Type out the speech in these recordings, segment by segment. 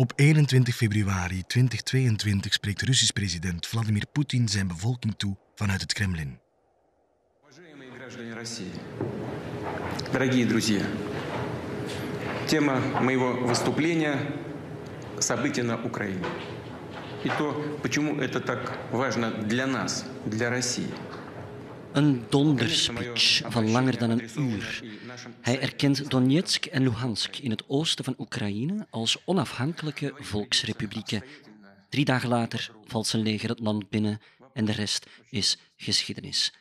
Op 21 februari 2022 spreekt Russisch president Vladimir Poetin zijn bevolking toe vanuit het Kremlin. Дорогие друзья, тема моего выступления – события на Украине. И то, почему это так важно для нас, для России. Een donderspeech van langer dan een uur. Hij erkent Donetsk en Luhansk in het oosten van Oekraïne als onafhankelijke volksrepublieken. Drie dagen later valt zijn leger het land binnen en de rest is geschiedenis.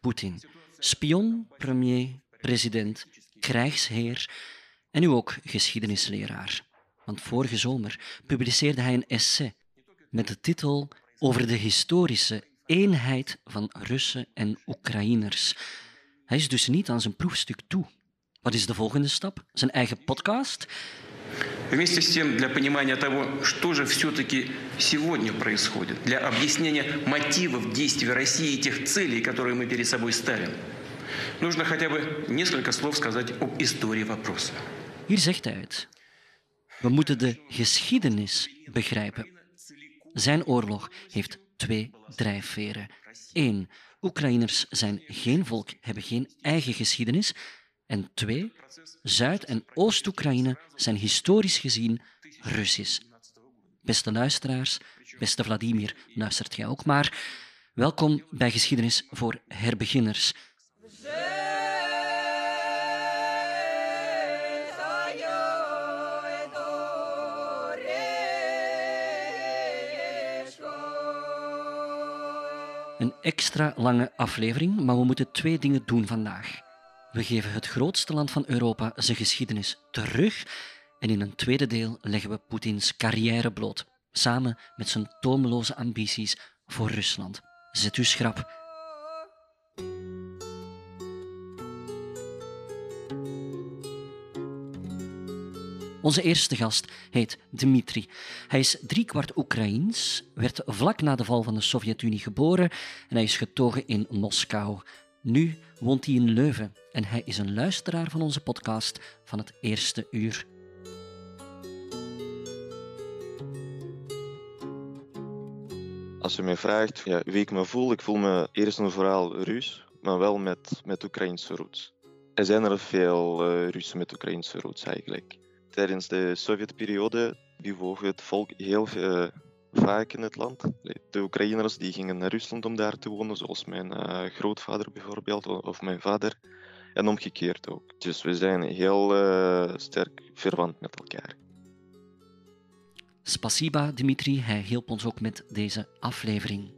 Poetin, spion, premier, president, krijgsheer en nu ook geschiedenisleraar. Want vorige zomer publiceerde hij een essay met de titel Over de historische eenheid van Russen en Oekraïners. Hij is dus niet aan zijn proefstuk toe. Wat is de volgende stap? Zijn eigen podcast? Вместе с тем, для понимания того, что же все-таки сегодня происходит, для объяснения мотивов действий России и тех целей, которые мы перед собой ставим, нужно хотя бы несколько слов сказать об истории вопроса. Hier zegt hij het. We moeten de geschiedenis begrijpen. Zijn oorlog heeft twee drijfveren. Eén, Oekraïners zijn geen volk, hebben geen eigen geschiedenis. En twee, Zuid- en Oost-Oekraïne zijn historisch gezien Russisch. Beste luisteraars, beste Vladimir, luistert jij ook maar. Welkom bij Geschiedenis voor Herbeginners. Een extra lange aflevering, maar we moeten twee dingen doen vandaag. We geven het grootste land van Europa zijn geschiedenis terug en in een tweede deel leggen we Poetins carrière bloot, samen met zijn tomeloze ambities voor Rusland. Zet u schrap. Onze eerste gast heet Dmitri. Hij is driekwart Oekraïens, werd vlak na de val van de Sovjet-Unie geboren en hij is getogen in Moskou. Nu woont hij in Leuven en hij is een luisteraar van onze podcast van het eerste uur. Als je mij vraagt ja, wie ik me voel, ik voel me eerst en vooral Ruus, maar wel met, met Oekraïnse roots. Er zijn er veel uh, Russen met Oekraïnse roots eigenlijk. Tijdens de Sovjetperiode bewoog het volk heel uh, vaak in het land. De Oekraïners die gingen naar Rusland om daar te wonen, zoals mijn uh, grootvader bijvoorbeeld, of mijn vader. En omgekeerd ook. Dus we zijn heel sterk verwant met elkaar. Spasiba, Dimitri. Hij hielp ons ook met deze aflevering.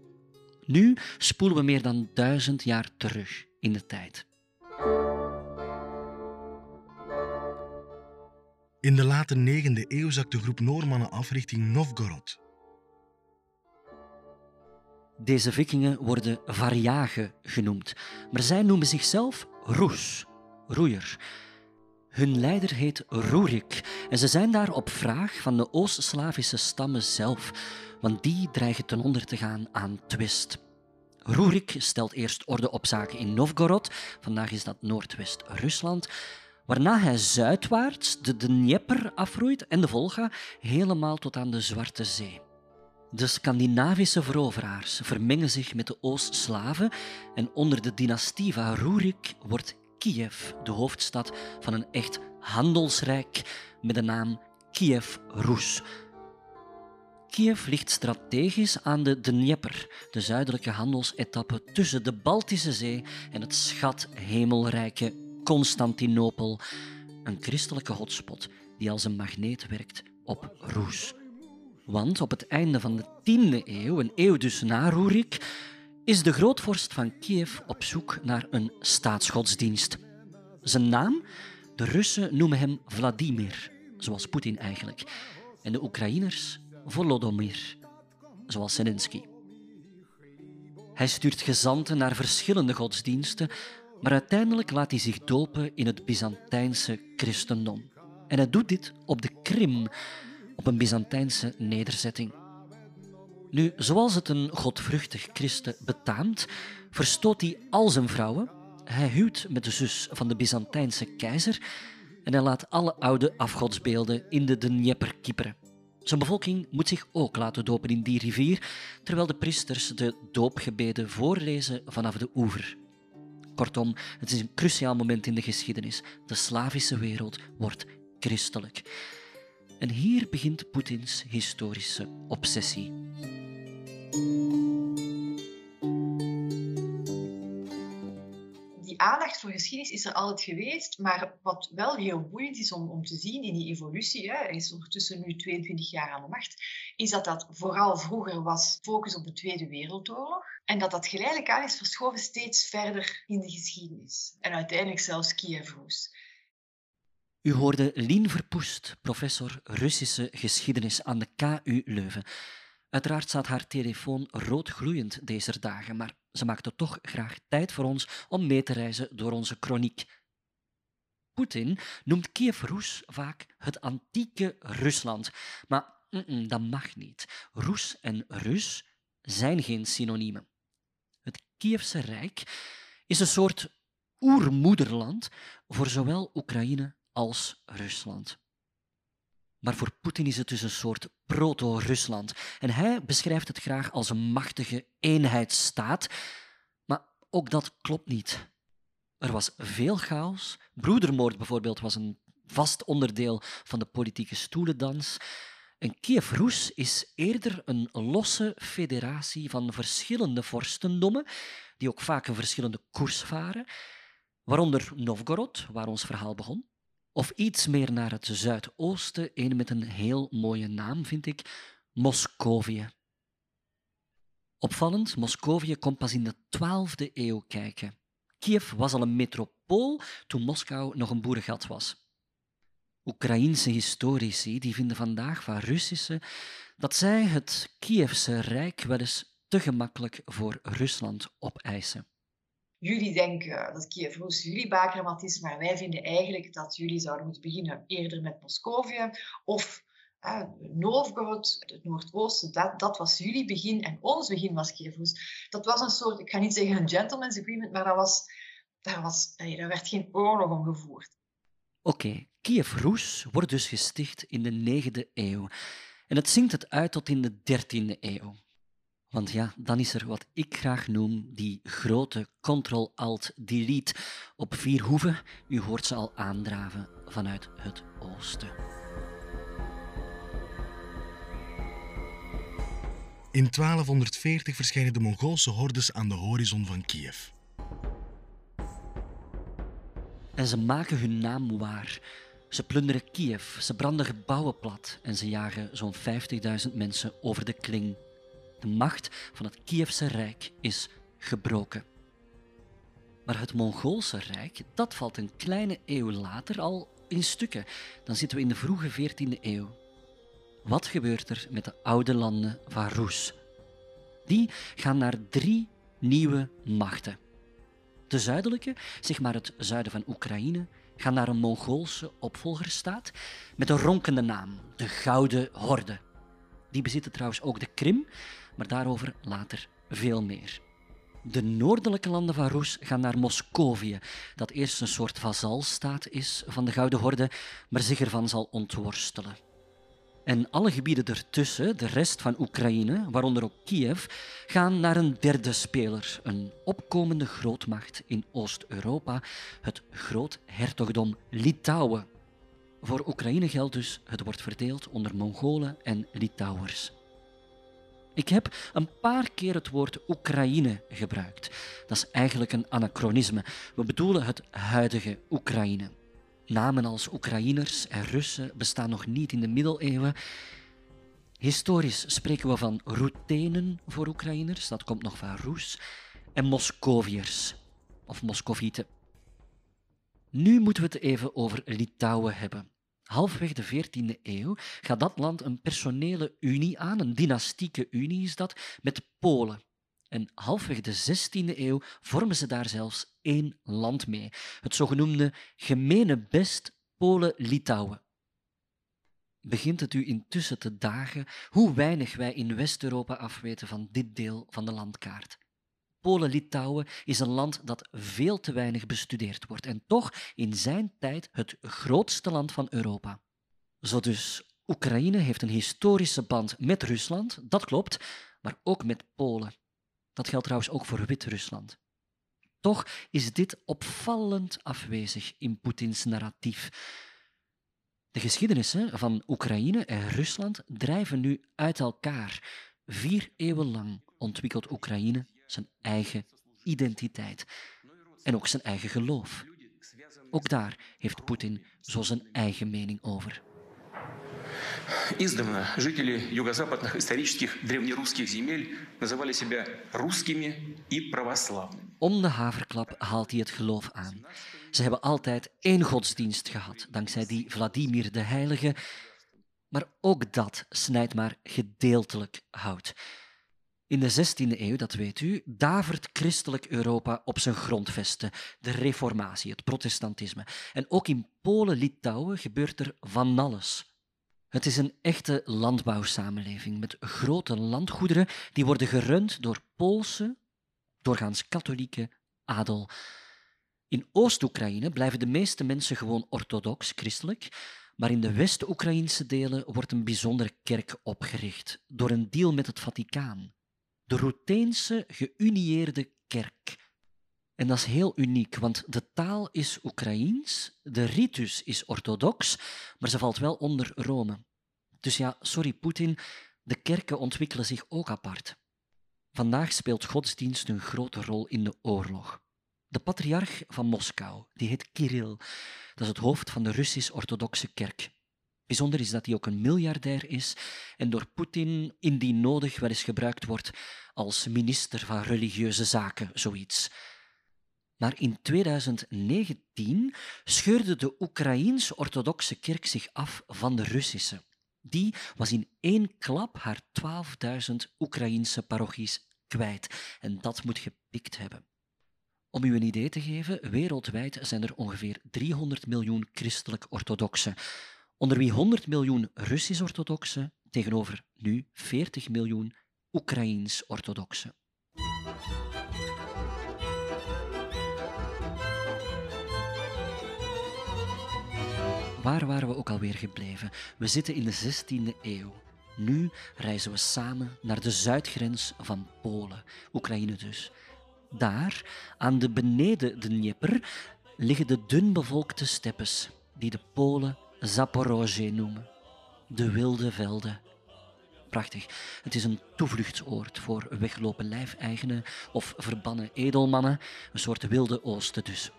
Nu spoelen we meer dan duizend jaar terug in de tijd. In de late 9e eeuw zakt de groep Noormannen af richting Novgorod. Deze vikingen worden variagen genoemd, maar zij noemen zichzelf Roes, roeier. Hun leider heet Rurik en ze zijn daar op vraag van de Oost-Slavische stammen zelf, want die dreigen ten onder te gaan aan twist. Rurik stelt eerst orde op zaken in Novgorod, vandaag is dat Noordwest-Rusland, waarna hij zuidwaarts de Dnieper afroeit en de Volga helemaal tot aan de Zwarte Zee. De Scandinavische veroveraars vermengen zich met de Oost-Slaven en onder de dynastie van Rurik wordt Kiev de hoofdstad van een echt handelsrijk met de naam Kiev-Rus. Kiev ligt strategisch aan de Dnieper, de zuidelijke handelsetappe tussen de Baltische Zee en het schat hemelrijke Constantinopel, een christelijke hotspot die als een magneet werkt op Roes. Want op het einde van de 10e eeuw, een eeuw dus na Rurik, is de grootvorst van Kiev op zoek naar een staatsgodsdienst. Zijn naam? De Russen noemen hem Vladimir, zoals Poetin eigenlijk. En de Oekraïners Volodymyr, zoals Zelensky. Hij stuurt gezanten naar verschillende godsdiensten, maar uiteindelijk laat hij zich dopen in het Byzantijnse christendom. En hij doet dit op de Krim, op een Byzantijnse nederzetting. Nu, zoals het een godvruchtig christen betaamt, verstoot hij al zijn vrouwen. Hij huwt met de zus van de Byzantijnse keizer en hij laat alle oude afgodsbeelden in de Dnieper kieperen. Zijn bevolking moet zich ook laten dopen in die rivier, terwijl de priesters de doopgebeden voorlezen vanaf de oever. Kortom, het is een cruciaal moment in de geschiedenis. De Slavische wereld wordt christelijk. En hier begint Poetins historische obsessie. die aandacht voor geschiedenis is er altijd geweest, maar wat wel heel boeiend is om, om te zien in die evolutie, hè, hij is ondertussen nu 22 jaar aan de macht, is dat dat vooral vroeger was focus op de Tweede Wereldoorlog en dat dat geleidelijk aan is verschoven steeds verder in de geschiedenis en uiteindelijk zelfs Kiev-Roes. U hoorde Lien Verpoest, professor Russische geschiedenis aan de KU Leuven. Uiteraard staat haar telefoon roodgloeiend deze dagen, maar ze maakte toch graag tijd voor ons om mee te reizen door onze chroniek. Poetin noemt Kiev-Roes vaak het antieke Rusland, maar dat mag niet. Roes en Rus zijn geen synoniemen. Het Kievse Rijk is een soort oermoederland voor zowel Oekraïne als Rusland. Maar voor Poetin is het dus een soort proto-Rusland. En hij beschrijft het graag als een machtige eenheidsstaat. Maar ook dat klopt niet. Er was veel chaos. Broedermoord bijvoorbeeld was een vast onderdeel van de politieke stoelendans. En Kiev-Rus is eerder een losse federatie van verschillende vorstendommen, die ook vaak een verschillende koers varen, waaronder Novgorod, waar ons verhaal begon, of iets meer naar het zuidoosten, een met een heel mooie naam, vind ik, Moscovië. Opvallend, Moscovië komt pas in de 12e eeuw kijken. Kiev was al een metropool toen Moskou nog een boerengat was. Oekraïense historici die vinden vandaag van Russische dat zij het Kievse Rijk wel eens te gemakkelijk voor Rusland opeisen jullie denken dat Kiev Roes jullie bakermat is, maar wij vinden eigenlijk dat jullie zouden moeten beginnen eerder met Moscovië of uh, Novgorod, het Noordoosten, dat, dat was jullie begin en ons begin was Kiev Roes. Dat was een soort, ik ga niet zeggen een gentleman's agreement, maar dat was, daar, was, daar werd geen oorlog om gevoerd. Oké, okay. Kiev Roes wordt dus gesticht in de 9e eeuw. En het zingt het uit tot in de 13e eeuw. Want ja, dan is er wat ik graag noem die grote Ctrl-Alt-Delete op vier hoeven. U hoort ze al aandraven vanuit het oosten. In 1240 verschijnen de Mongoolse hordes aan de horizon van Kiev. En ze maken hun naam waar. Ze plunderen Kiev, ze branden gebouwen plat en ze jagen zo'n 50.000 mensen over de kling de macht van het Kievse Rijk is gebroken. Maar het Mongoolse Rijk, dat valt een kleine eeuw later al in stukken. Dan zitten we in de vroege 14e eeuw. Wat gebeurt er met de oude landen van Rus? Die gaan naar drie nieuwe machten. De zuidelijke, zeg maar het zuiden van Oekraïne, gaan naar een Mongoolse opvolgerstaat met een ronkende naam, de Gouden Horde. Die bezitten trouwens ook de Krim, maar daarover later veel meer. De noordelijke landen van Roes gaan naar Moscovië, dat eerst een soort vazalstaat is van de Gouden Horde, maar zich ervan zal ontworstelen. En alle gebieden ertussen, de rest van Oekraïne, waaronder ook Kiev, gaan naar een derde speler, een opkomende grootmacht in Oost-Europa, het Groothertogdom Litouwen. Voor Oekraïne geldt dus, het wordt verdeeld onder Mongolen en Litouwers. Ik heb een paar keer het woord Oekraïne gebruikt. Dat is eigenlijk een anachronisme. We bedoelen het huidige Oekraïne. Namen als Oekraïners en Russen bestaan nog niet in de middeleeuwen. Historisch spreken we van Roetenen voor Oekraïners, dat komt nog van Roes, en Moscoviërs of Moscovieten. Nu moeten we het even over Litouwen hebben. Halfweg de 14e eeuw gaat dat land een personele unie aan, een dynastieke unie is dat, met Polen. En halfweg de 16e eeuw vormen ze daar zelfs één land mee, het zogenoemde gemene best Polen-Litouwen. Begint het u intussen te dagen hoe weinig wij in West-Europa afweten van dit deel van de landkaart? Polen-Litouwen is een land dat veel te weinig bestudeerd wordt en toch in zijn tijd het grootste land van Europa. Zo dus Oekraïne heeft een historische band met Rusland, dat klopt, maar ook met Polen. Dat geldt trouwens ook voor Wit-Rusland. Toch is dit opvallend afwezig in Poetins narratief. De geschiedenissen van Oekraïne en Rusland drijven nu uit elkaar. Vier eeuwen lang ontwikkelt Oekraïne zijn eigen identiteit en ook zijn eigen geloof. Ook daar heeft Poetin zo zijn eigen mening over. Издавна жители юго-западных исторических древнерусских земель называли себя русскими и православными. Om de haverklap haalt hij het geloof aan. Ze hebben altijd één godsdienst gehad, dankzij die Vladimir de Heilige. Maar ook dat snijdt maar gedeeltelijk hout. In de 16e eeuw, dat weet u, davert christelijk Europa op zijn grondvesten. De reformatie, het protestantisme. En ook in Polen-Litouwen gebeurt er van alles. Het is een echte landbouwsamenleving met grote landgoederen die worden gerund door Poolse, doorgaans katholieke adel. In Oost-Oekraïne blijven de meeste mensen gewoon orthodox, christelijk, maar in de West-Oekraïnse delen wordt een bijzondere kerk opgericht door een deal met het Vaticaan. De Routeense geunieerde kerk. En dat is heel uniek, want de taal is Oekraïens, de ritus is orthodox, maar ze valt wel onder Rome. Dus ja, sorry Poetin, de kerken ontwikkelen zich ook apart. Vandaag speelt godsdienst een grote rol in de oorlog. De patriarch van Moskou, die heet Kirill, dat is het hoofd van de Russisch-orthodoxe kerk. Bijzonder is dat hij ook een miljardair is en door Poetin indien nodig wel eens gebruikt wordt als minister van religieuze zaken, zoiets. Maar in 2019 scheurde de Oekraïens-orthodoxe kerk zich af van de Russische. Die was in één klap haar 12.000 Oekraïense parochies kwijt. En dat moet gepikt hebben. Om u een idee te geven, wereldwijd zijn er ongeveer 300 miljoen christelijk-orthodoxen, onder wie 100 miljoen Russisch-orthodoxen tegenover nu 40 miljoen Oekraïens-orthodoxen. Waar waren we ook alweer gebleven? We zitten in de 16e eeuw. Nu reizen we samen naar de zuidgrens van Polen, Oekraïne dus. Daar, aan de beneden de Dnieper, liggen de dunbevolkte steppes, die de Polen Zaporozhye noemen. De wilde velden. Prachtig. Het is een toevluchtsoord voor weglopen lijfeigenen of verbannen edelmannen, een soort wilde oosten dus.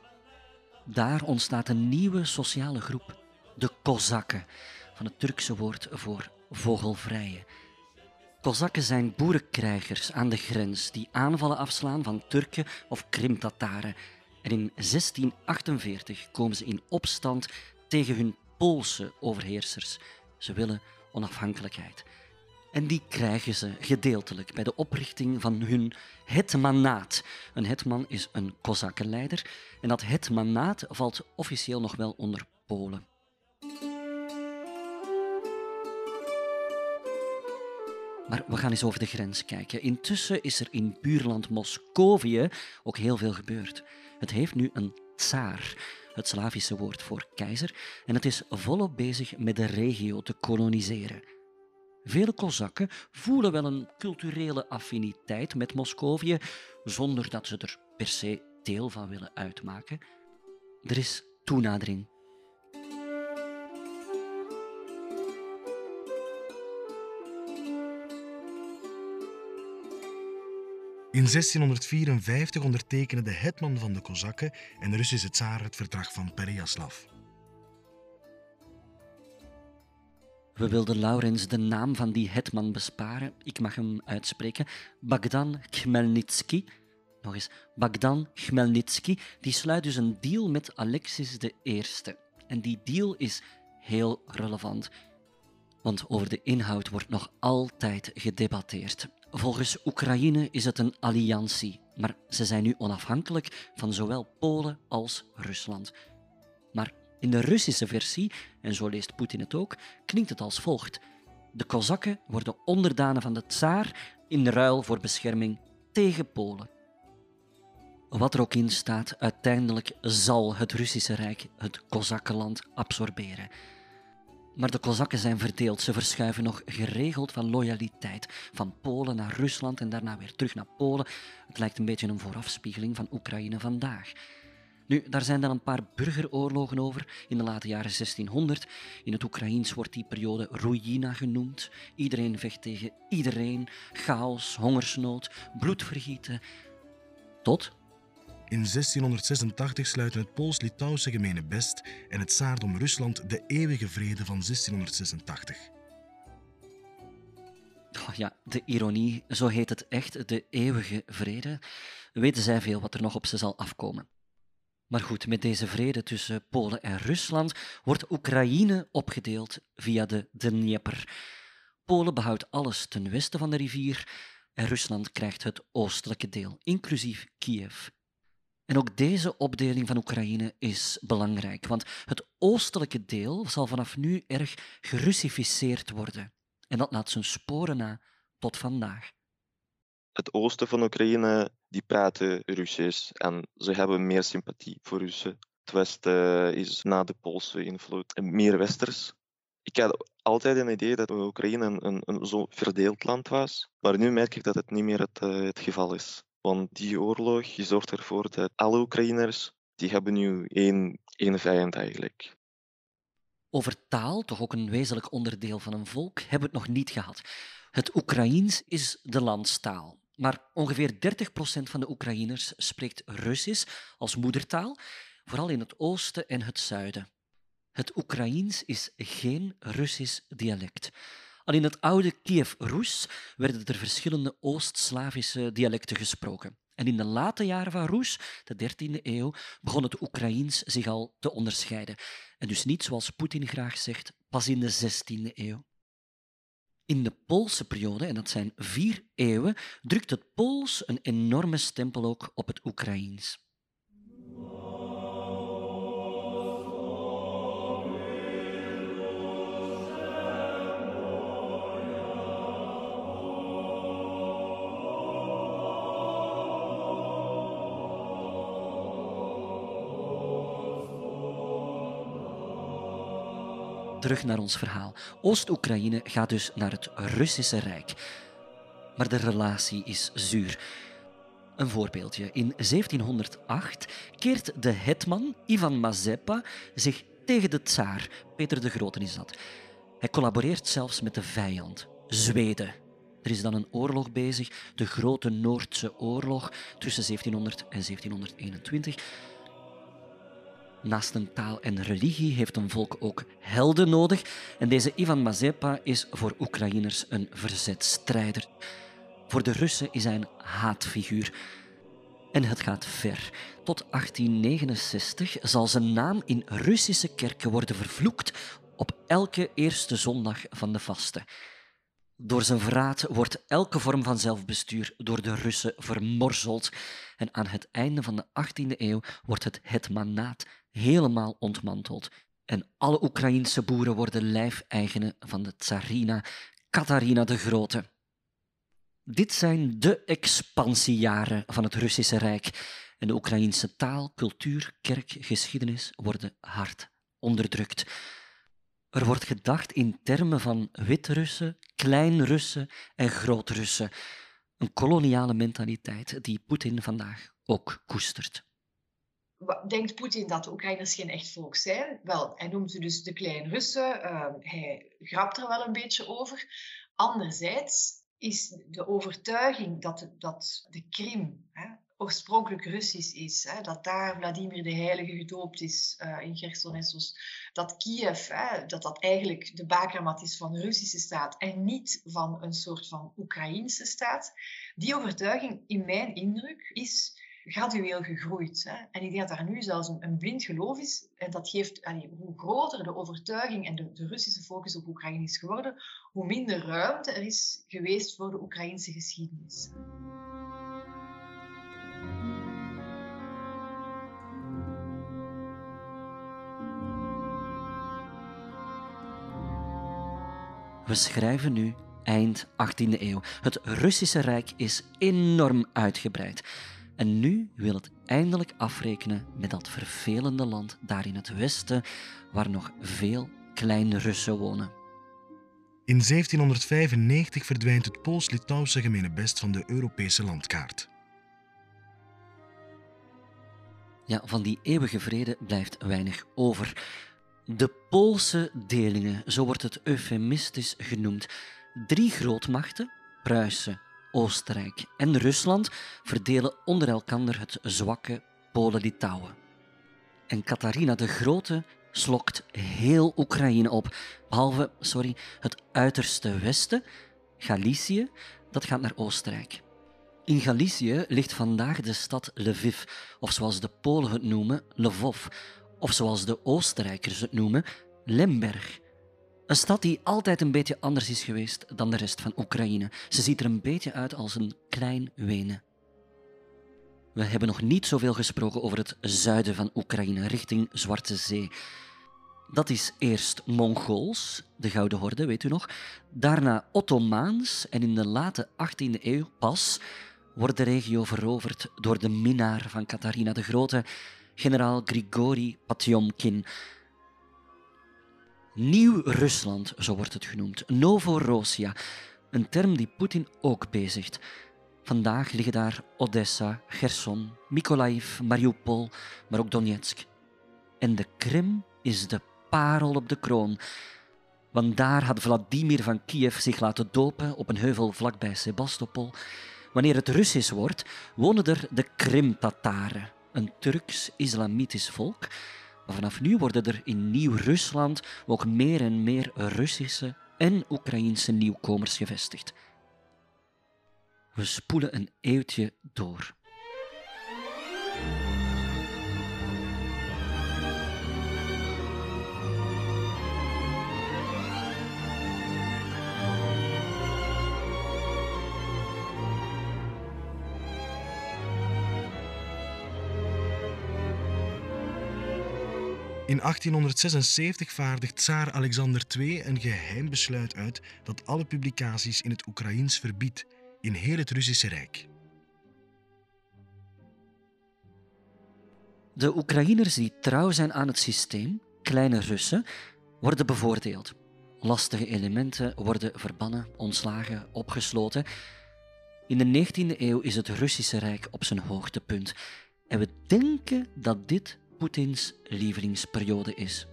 Daar ontstaat een nieuwe sociale groep, de Kozakken, van het Turkse woord voor vogelvrije. Kozakken zijn boerenkrijgers aan de grens die aanvallen afslaan van Turken of Krimtataren. En in 1648 komen ze in opstand tegen hun Poolse overheersers. Ze willen onafhankelijkheid. En die krijgen ze gedeeltelijk bij de oprichting van hun hetmanaat. Een hetman is een kozakkenleider en dat hetmanaat valt officieel nog wel onder Polen. Maar we gaan eens over de grens kijken. Intussen is er in buurland Moscovië ook heel veel gebeurd. Het heeft nu een tsaar, het Slavische woord voor keizer, en het is volop bezig met de regio te koloniseren. Vele Kozakken voelen wel een culturele affiniteit met Moscovië, zonder dat ze er per se deel van willen uitmaken. Er is toenadering In 1654 ondertekende de hetman van de Kozakken en de Russische tsaar het verdrag van Pereyaslav. We wilden Laurens de naam van die hetman besparen. Ik mag hem uitspreken. Bagdan Khmelnytsky. Nog eens, Bagdan Khmelnytsky. Die sluit dus een deal met Alexis I. En die deal is heel relevant. Want over de inhoud wordt nog altijd gedebatteerd. Volgens Oekraïne is het een alliantie, maar ze zijn nu onafhankelijk van zowel Polen als Rusland. Maar in de Russische versie, en zo leest Poetin het ook, klinkt het als volgt. De Kozakken worden onderdanen van de tsaar in ruil voor bescherming tegen Polen. Wat er ook in staat, uiteindelijk zal het Russische Rijk het Kozakkenland absorberen. Maar de Kozakken zijn verdeeld. Ze verschuiven nog geregeld van loyaliteit. Van Polen naar Rusland en daarna weer terug naar Polen. Het lijkt een beetje een voorafspiegeling van Oekraïne vandaag. Nu, daar zijn dan een paar burgeroorlogen over in de late jaren 1600. In het Oekraïens wordt die periode Ruïna genoemd. Iedereen vecht tegen iedereen. Chaos, hongersnood, bloedvergieten. Tot In 1686 sluiten het Pools-Litouwse gemene best en het Tsaardom Rusland de eeuwige vrede van 1686. Oh ja, de ironie, zo heet het echt, de eeuwige vrede. Weten zij veel wat er nog op ze zal afkomen. Maar goed, met deze vrede tussen Polen en Rusland wordt Oekraïne opgedeeld via de Dnieper. Polen behoudt alles ten westen van de rivier en Rusland krijgt het oostelijke deel, inclusief Kiev. En ook deze opdeling van Oekraïne is belangrijk, want het oostelijke deel zal vanaf nu erg gerussificeerd worden. En dat laat zijn sporen na tot vandaag. Het oosten van Oekraïne die praten Russisch en ze hebben meer sympathie voor Russen. Het westen is na de Poolse invloed meer westers. Ik had altijd een idee dat Oekraïne een, een, zo verdeeld land was, maar nu merk ik dat het niet meer het, uh, het geval is. Want die oorlog zorgt ervoor dat alle Oekraïners die hebben nu één, één vijand eigenlijk. Over taal, toch ook een wezenlijk onderdeel van een volk, hebben we het nog niet gehad. Het Oekraïens is de landstaal. Maar ongeveer 30% van de Oekraïners spreekt Russisch als moedertaal, vooral in het oosten en het zuiden. Het Oekraïens is geen Russisch dialect. Al in het oude Kiev-Rus werden er verschillende Oost-Slavische dialecten gesproken. En in de late jaren van Rus, de 13e eeuw, begon het Oekraïens zich al te onderscheiden. En dus niet, zoals Poetin graag zegt, pas in de 16e eeuw. In de Poolse periode, en dat zijn vier eeuwen, drukt het Pools een enorme stempel ook op het Oekraïens. Terug naar ons verhaal. Oost-Oekraïne gaat dus naar het Russische Rijk. Maar de relatie is zuur. Een voorbeeldje. In 1708 keert de hetman Ivan Mazepa zich tegen de tsaar. Peter de Grote is dat. Hij collaboreert zelfs met de vijand, Zweden. Er is dan een oorlog bezig, de Grote Noordse Oorlog tussen 1700 en 1721. Naast een taal en religie heeft een volk ook helden nodig. En deze Ivan Mazepa is voor Oekraïners een verzetstrijder. Voor de Russen is hij een haatfiguur. En het gaat ver. Tot 1869 zal zijn naam in Russische kerken worden vervloekt op elke eerste zondag van de vasten. Door zijn verraad wordt elke vorm van zelfbestuur door de Russen vermorzeld. En aan het einde van de 18e eeuw wordt het hetmanaat helemaal ontmanteld. En alle Oekraïense boeren worden lijfeigenen van de tsarina Katarina de Grote. Dit zijn de expansiejaren van het Russische Rijk. En de Oekraïense taal, cultuur, kerk, geschiedenis worden hard onderdrukt. Er wordt gedacht in termen van Wit-Russen, Klein-Russen en Groot-Russen. Een koloniale mentaliteit die Poetin vandaag ook koestert. Denkt Poetin dat de Oekraïners geen echt volk zijn? Wel, hij noemt ze dus de Klein-Russen. Uh, hij grapt er wel een beetje over. Anderzijds is de overtuiging dat, de, dat de Krim, hè, oorspronkelijk Russisch is. Hè, dat daar Vladimir de Heilige gedoopt is uh, in Chersonesos. Dat Kiev, hè, dat dat eigenlijk de bakermat is van de Russische staat en niet van een soort van Oekraïnse staat. Die overtuiging, in mijn indruk, is gradueel gegroeid. Hè. En ik denk dat daar nu zelfs een, een blind geloof is. En dat geeft, hoe groter de overtuiging en de, de, Russische focus op Oekraïne is geworden, hoe minder ruimte er is geweest voor de Oekraïnse geschiedenis. We schrijven nu eind 18e eeuw. Het Russische Rijk is enorm uitgebreid. En nu wil het eindelijk afrekenen met dat vervelende land daar in het westen, waar nog veel Klein-Russen wonen. In 1795 verdwijnt het Pools-Litouwse gemeenebest van de Europese landkaart. Ja, van die eeuwige vrede blijft weinig over. De Poolse delingen, zo wordt het eufemistisch genoemd. Drie grootmachten, Pruisen, Oostenrijk en Rusland, verdelen onder elkander het zwakke Polen-Litouwen. En Catharina de Grote slokt heel Oekraïne op, behalve sorry, het uiterste westen, Galicië, dat gaat naar Oostenrijk. In Galicië ligt vandaag de stad Lviv, of zoals de Polen het noemen, Lvov, of zoals de Oostenrijkers het noemen, Lemberg. Een stad die altijd een beetje anders is geweest dan de rest van Oekraïne. Ze ziet er een beetje uit als een klein Wenen. We hebben nog niet zoveel gesproken over het zuiden van Oekraïne, richting Zwarte Zee. Dat is eerst Mongools, de Gouden Horde, weet u nog. Daarna Ottomaans en in de late 18e eeuw pas wordt de regio veroverd door de minnaar van Catharina de Grote, generaal Grigori Potjomkin. Nieuw-Rusland, zo wordt het genoemd. Novorossiya, een term die Poetin ook bezigt. Vandaag liggen daar Odessa, Gerson, Mykolaiv, Mariupol, maar ook Donetsk. En de Krim is de parel op de kroon. Want daar had Vladimir van Kiev zich laten dopen op een heuvel vlakbij Sebastopol. Wanneer het Russisch wordt, wonen er de Krim-Tataren, een Turks-islamitisch volk. Maar vanaf nu worden er in Nieuw-Rusland ook meer en meer Russische en Oekraïnse nieuwkomers gevestigd. We spoelen een eeuwtje door. In 1876 vaardigt tsaar Alexander II een geheim besluit uit dat alle publicaties in het Oekraïens verbiedt in heel het Russische Rijk. De Oekraïners die trouw zijn aan het systeem, kleine Russen, worden bevoordeeld. Lastige elementen worden verbannen, ontslagen, opgesloten. In de 19e eeuw is het Russische Rijk op zijn hoogtepunt. En we denken dat dit Poetins is.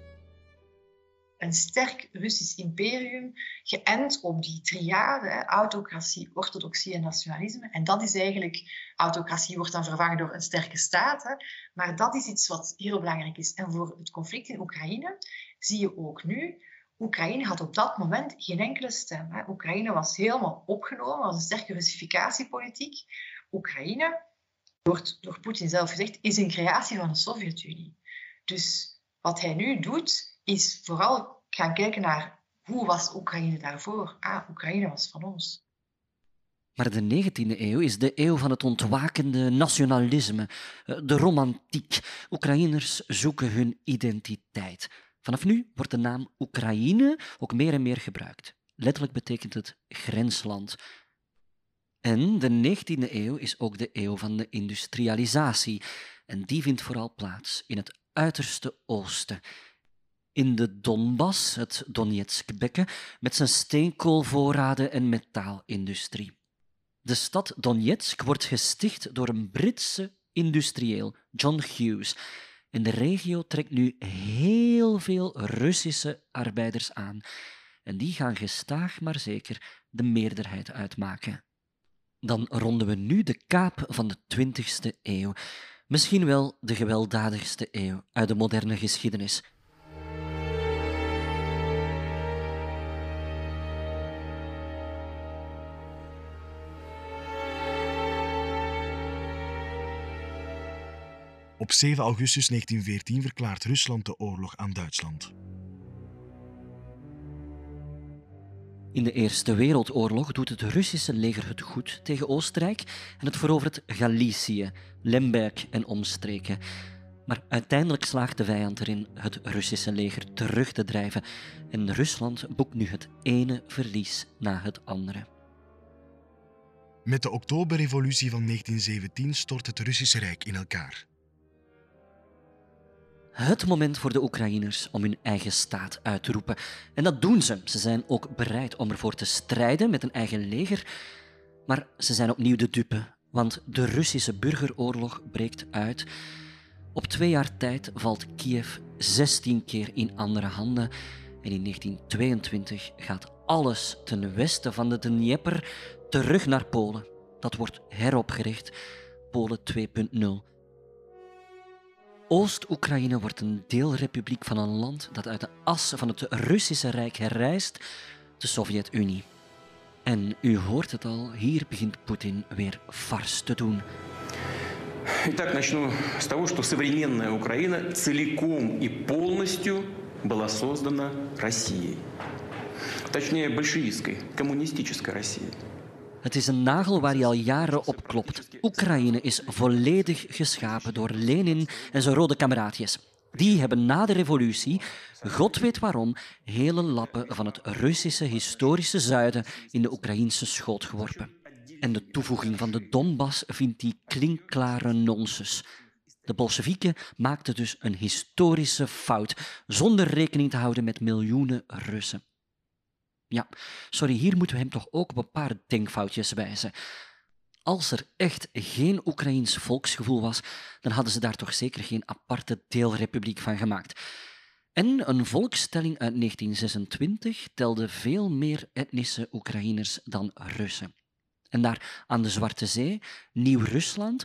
Een sterk Russisch imperium, geënt op die triade, autocratie, orthodoxie en nationalisme. En dat is eigenlijk, autocratie wordt dan vervangen door een sterke staat, hè. maar dat is iets wat heel belangrijk is. En voor het conflict in Oekraïne zie je ook nu, Oekraïne had op dat moment geen enkele stem. Oekraïne was helemaal opgenomen, was een sterke Russificatiepolitiek. Oekraïne wordt door Poetin zelf gezegd, is een creatie van de Sovjet-Unie. Dus wat hij nu doet, is vooral gaan kijken naar hoe was Oekraïne daarvoor. Ah, Oekraïne was van ons. Maar de 19e eeuw is de eeuw van het ontwakende nationalisme, eh, de romantiek. Oekraïners zoeken hun identiteit. Vanaf nu wordt de naam Oekraïne ook meer en meer gebruikt. Letterlijk betekent het grensland. En de 19e eeuw is ook de eeuw van de industrialisatie. En die vindt vooral plaats in het uiterste oosten. In de Donbass, het Donetskbekken, met zijn steenkoolvoorraden en metaalindustrie. De stad Donetsk wordt gesticht door een Britse industrieel, John Hughes. En de regio trekt nu heel veel Russische arbeiders aan. En die gaan gestaag maar zeker de meerderheid uitmaken. Dan ronden we nu de kaap van de 20e eeuw. Misschien wel de gewelddadigste eeuw uit de moderne geschiedenis. Op 7 augustus 1914 verklaart Rusland de oorlog aan Duitsland. In de Eerste Wereldoorlog doet het Russische leger het goed tegen Oostenrijk en het verovert Galicië, Lemberg en omstreken. Maar uiteindelijk slaagt de vijand erin het Russische leger terug te drijven en Rusland boekt nu het ene verlies na het andere. Met de Oktoberrevolutie van 1917 stort het Russische Rijk in elkaar. Het moment voor de Oekraïners om hun eigen staat uit te roepen. En dat doen ze. Ze zijn ook bereid om ervoor te strijden met een eigen leger. Maar ze zijn opnieuw de dupe, want de Russische burgeroorlog breekt uit. Op twee jaar tijd valt Kiev 16 keer in andere handen. En in 1922 gaat alles ten westen van de Dnieper terug naar Polen. Dat wordt heropgericht. Polen 2.0. Oost-Oekraïne wordt een deelrepubliek van een land dat uit de as van het Russische Rijk herrijst, de Sovjet-Unie. En u hoort het al, hier begint Poetin weer vars te doen. Итак, начну с того, что современная Украина целиком и полностью была создана Россией. Точнее, большевистской, коммунистической Россией. Het is een nagel waar je al jaren op klopt. Oekraïne is volledig geschapen door Lenin en zijn rode kameraadjes. Die hebben na de revolutie, god weet waarom, hele lappen van het Russische historische zuiden in de Oekraïnse schoot geworpen. En de toevoeging van de Donbass vindt die klinkklare nonsens. De Bolsjewieken maakten dus een historische fout, zonder rekening te houden met miljoenen Russen. Ja, sorry, hier moeten we hem toch ook op een paar denkfoutjes wijzen. Als er echt geen Oekraïns volksgevoel was, dan hadden ze daar toch zeker geen aparte deelrepubliek van gemaakt. En een volkstelling uit 1926 telde veel meer etnische Oekraïners dan Russen. En daar aan de Zwarte Zee, Nieuw-Rusland,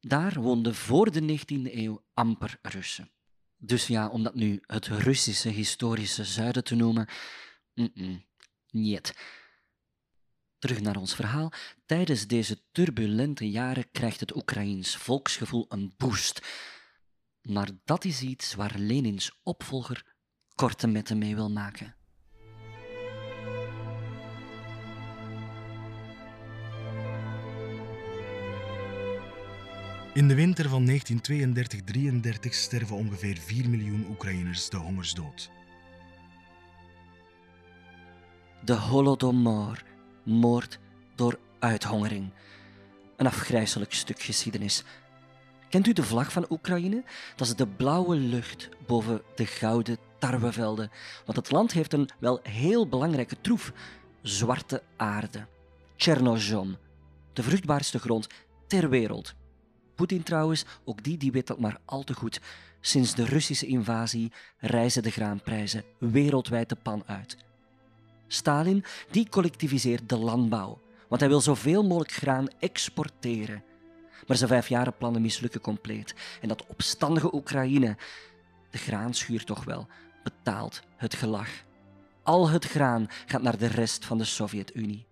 daar woonden voor de 19e eeuw amper Russen. Dus ja, om dat nu het Russische historische zuiden te noemen, niet. Terug naar ons verhaal. Tijdens deze turbulente jaren krijgt het Oekraïens volksgevoel een boost. Maar dat is iets waar Lenins opvolger korte metten mee wil maken. In de winter van 1932-33 sterven ongeveer 4 miljoen Oekraïners de hongersdood. De Holodomor, moord door uithongering. Een afgrijzelijk stuk geschiedenis. Kent u de vlag van Oekraïne? Dat is de blauwe lucht boven de gouden tarwevelden. Want het land heeft een wel heel belangrijke troef: zwarte aarde. Chernozem, de vruchtbaarste grond ter wereld. Poetin trouwens, ook die, die weet dat maar al te goed. Sinds de Russische invasie reizen de graanprijzen wereldwijd de pan uit. Stalin die collectiviseert de landbouw, want hij wil zoveel mogelijk graan exporteren. Maar zijn vijfjarenplannen mislukken compleet. En dat opstandige Oekraïne, de graanschuur toch wel, betaalt het gelag. Al het graan gaat naar de rest van de Sovjet-Unie.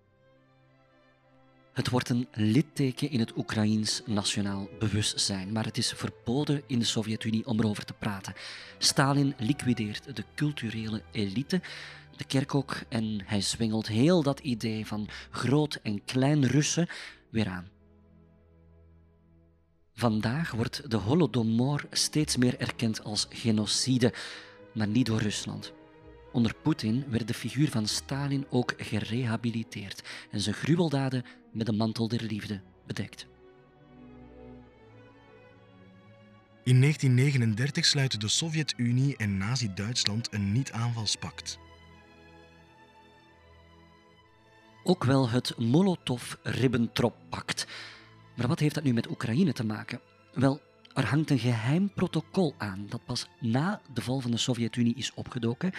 Het wordt een litteken in het Oekraïens nationaal bewustzijn, maar het is verboden in de Sovjet-Unie om erover te praten. Stalin liquideert de culturele elite, de kerk ook, en hij zwengelt heel dat idee van groot en klein Russen weer aan. Vandaag wordt de Holodomor steeds meer erkend als genocide, maar niet door Rusland. Onder Poetin werd de figuur van Stalin ook gerehabiliteerd en zijn gruweldaden met de mantel der liefde bedekt. In 1939 sluiten de Sovjet-Unie en Nazi-Duitsland een niet-aanvalspact. Ook wel het Molotov-Ribbentrop-pact. Maar wat heeft dat nu met Oekraïne te maken? Wel, er hangt een geheim protocol aan dat pas na de val van de Sovjet-Unie is opgedoken,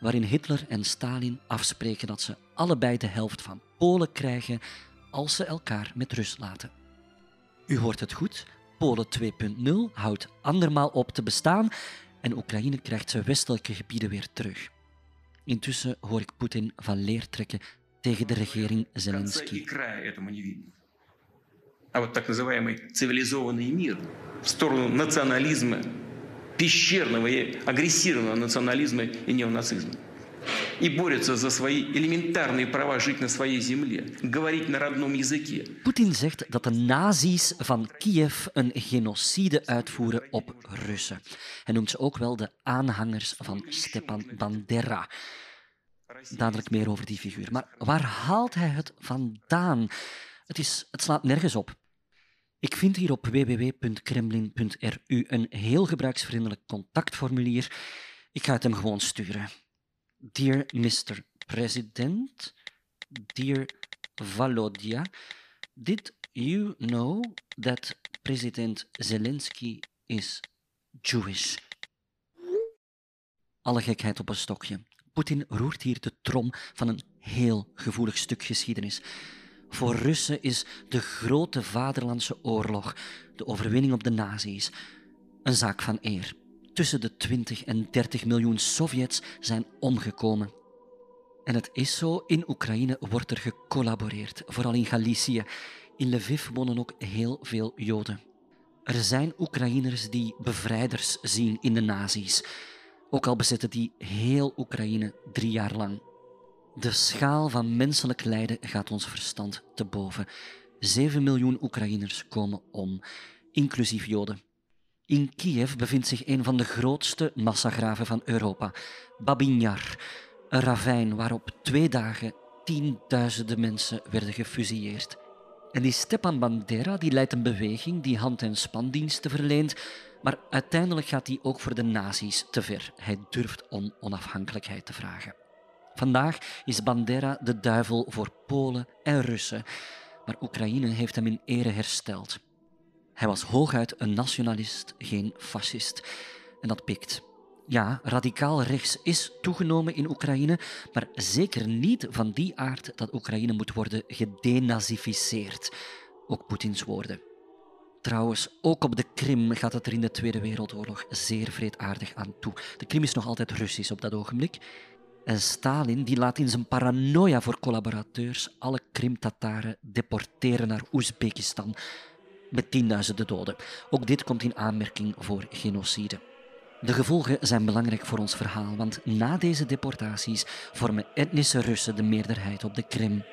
waarin Hitler en Stalin afspreken dat ze allebei de helft van Polen krijgen als ze elkaar met rust laten. U hoort het goed, Polen 2.0 houdt andermaal op te bestaan en Oekraïne krijgt zijn westelijke gebieden weer terug. Intussen hoor ik Poetin van leer trekken tegen de regering Zelensky. А вот так называемый цивилизованный мир в сторону национализма, пещерного и агрессивного национализма и неонацизма. И борются за свои элементарные права жить на своей земле, говорить на родном языке. Poetin zegt dat de nazi's van Kiev een genocide uitvoeren op Russen. Hij noemt ze ook wel de aanhangers van Stepan Bandera. Dadelijk meer over die figuur. Maar waar haalt hij het vandaan? Het, is, het slaat nergens op. Ik vind hier op www.kremlin.ru een heel gebruiksvriendelijk contactformulier. Ik ga het hem gewoon sturen. Dear Mr. President, Dear Valodia, did you know that President Zelensky is Jewish? Alle gekheid op een stokje. Poetin roert hier de trom van een heel gevoelig stuk geschiedenis. Voor Russen is de grote vaderlandse oorlog, de overwinning op de nazi's, een zaak van eer. Tussen de 20 en 30 miljoen Sovjets zijn omgekomen. En het is zo, in Oekraïne wordt er gecollaboreerd, vooral in Galicië. In Lviv wonen ook heel veel Joden. Er zijn Oekraïners die bevrijders zien in de nazi's, ook al bezetten die heel Oekraïne drie jaar lang. De schaal van menselijk lijden gaat ons verstand te boven. 7 miljoen Oekraïners komen om, inclusief Joden. In Kiev bevindt zich een van de grootste massagraven van Europa, Babin Yar, een ravijn waarop twee dagen tienduizenden mensen werden gefusilleerd. En die Stepan Bandera die leidt een beweging die hand- en spandiensten verleent, maar uiteindelijk gaat hij ook voor de nazi's te ver. Hij durft om onafhankelijkheid te vragen. Vandaag is Bandera de duivel voor Polen en Russen, maar Oekraïne heeft hem in ere hersteld. Hij was hooguit een nationalist, geen fascist. En dat pikt. Ja, radicaal rechts is toegenomen in Oekraïne, maar zeker niet van die aard dat Oekraïne moet worden gedenazificeerd. Ook Poetins woorden. Trouwens, ook op de Krim gaat het er in de Tweede Wereldoorlog zeer vreedaardig aan toe. De Krim is nog altijd Russisch op dat ogenblik. En Stalin die laat in zijn paranoia voor collaborateurs alle Krim-Tataren deporteren naar Oezbekistan met tienduizenden doden. Ook dit komt in aanmerking voor genocide. De gevolgen zijn belangrijk voor ons verhaal, want na deze deportaties vormen etnische Russen de meerderheid op de Krim.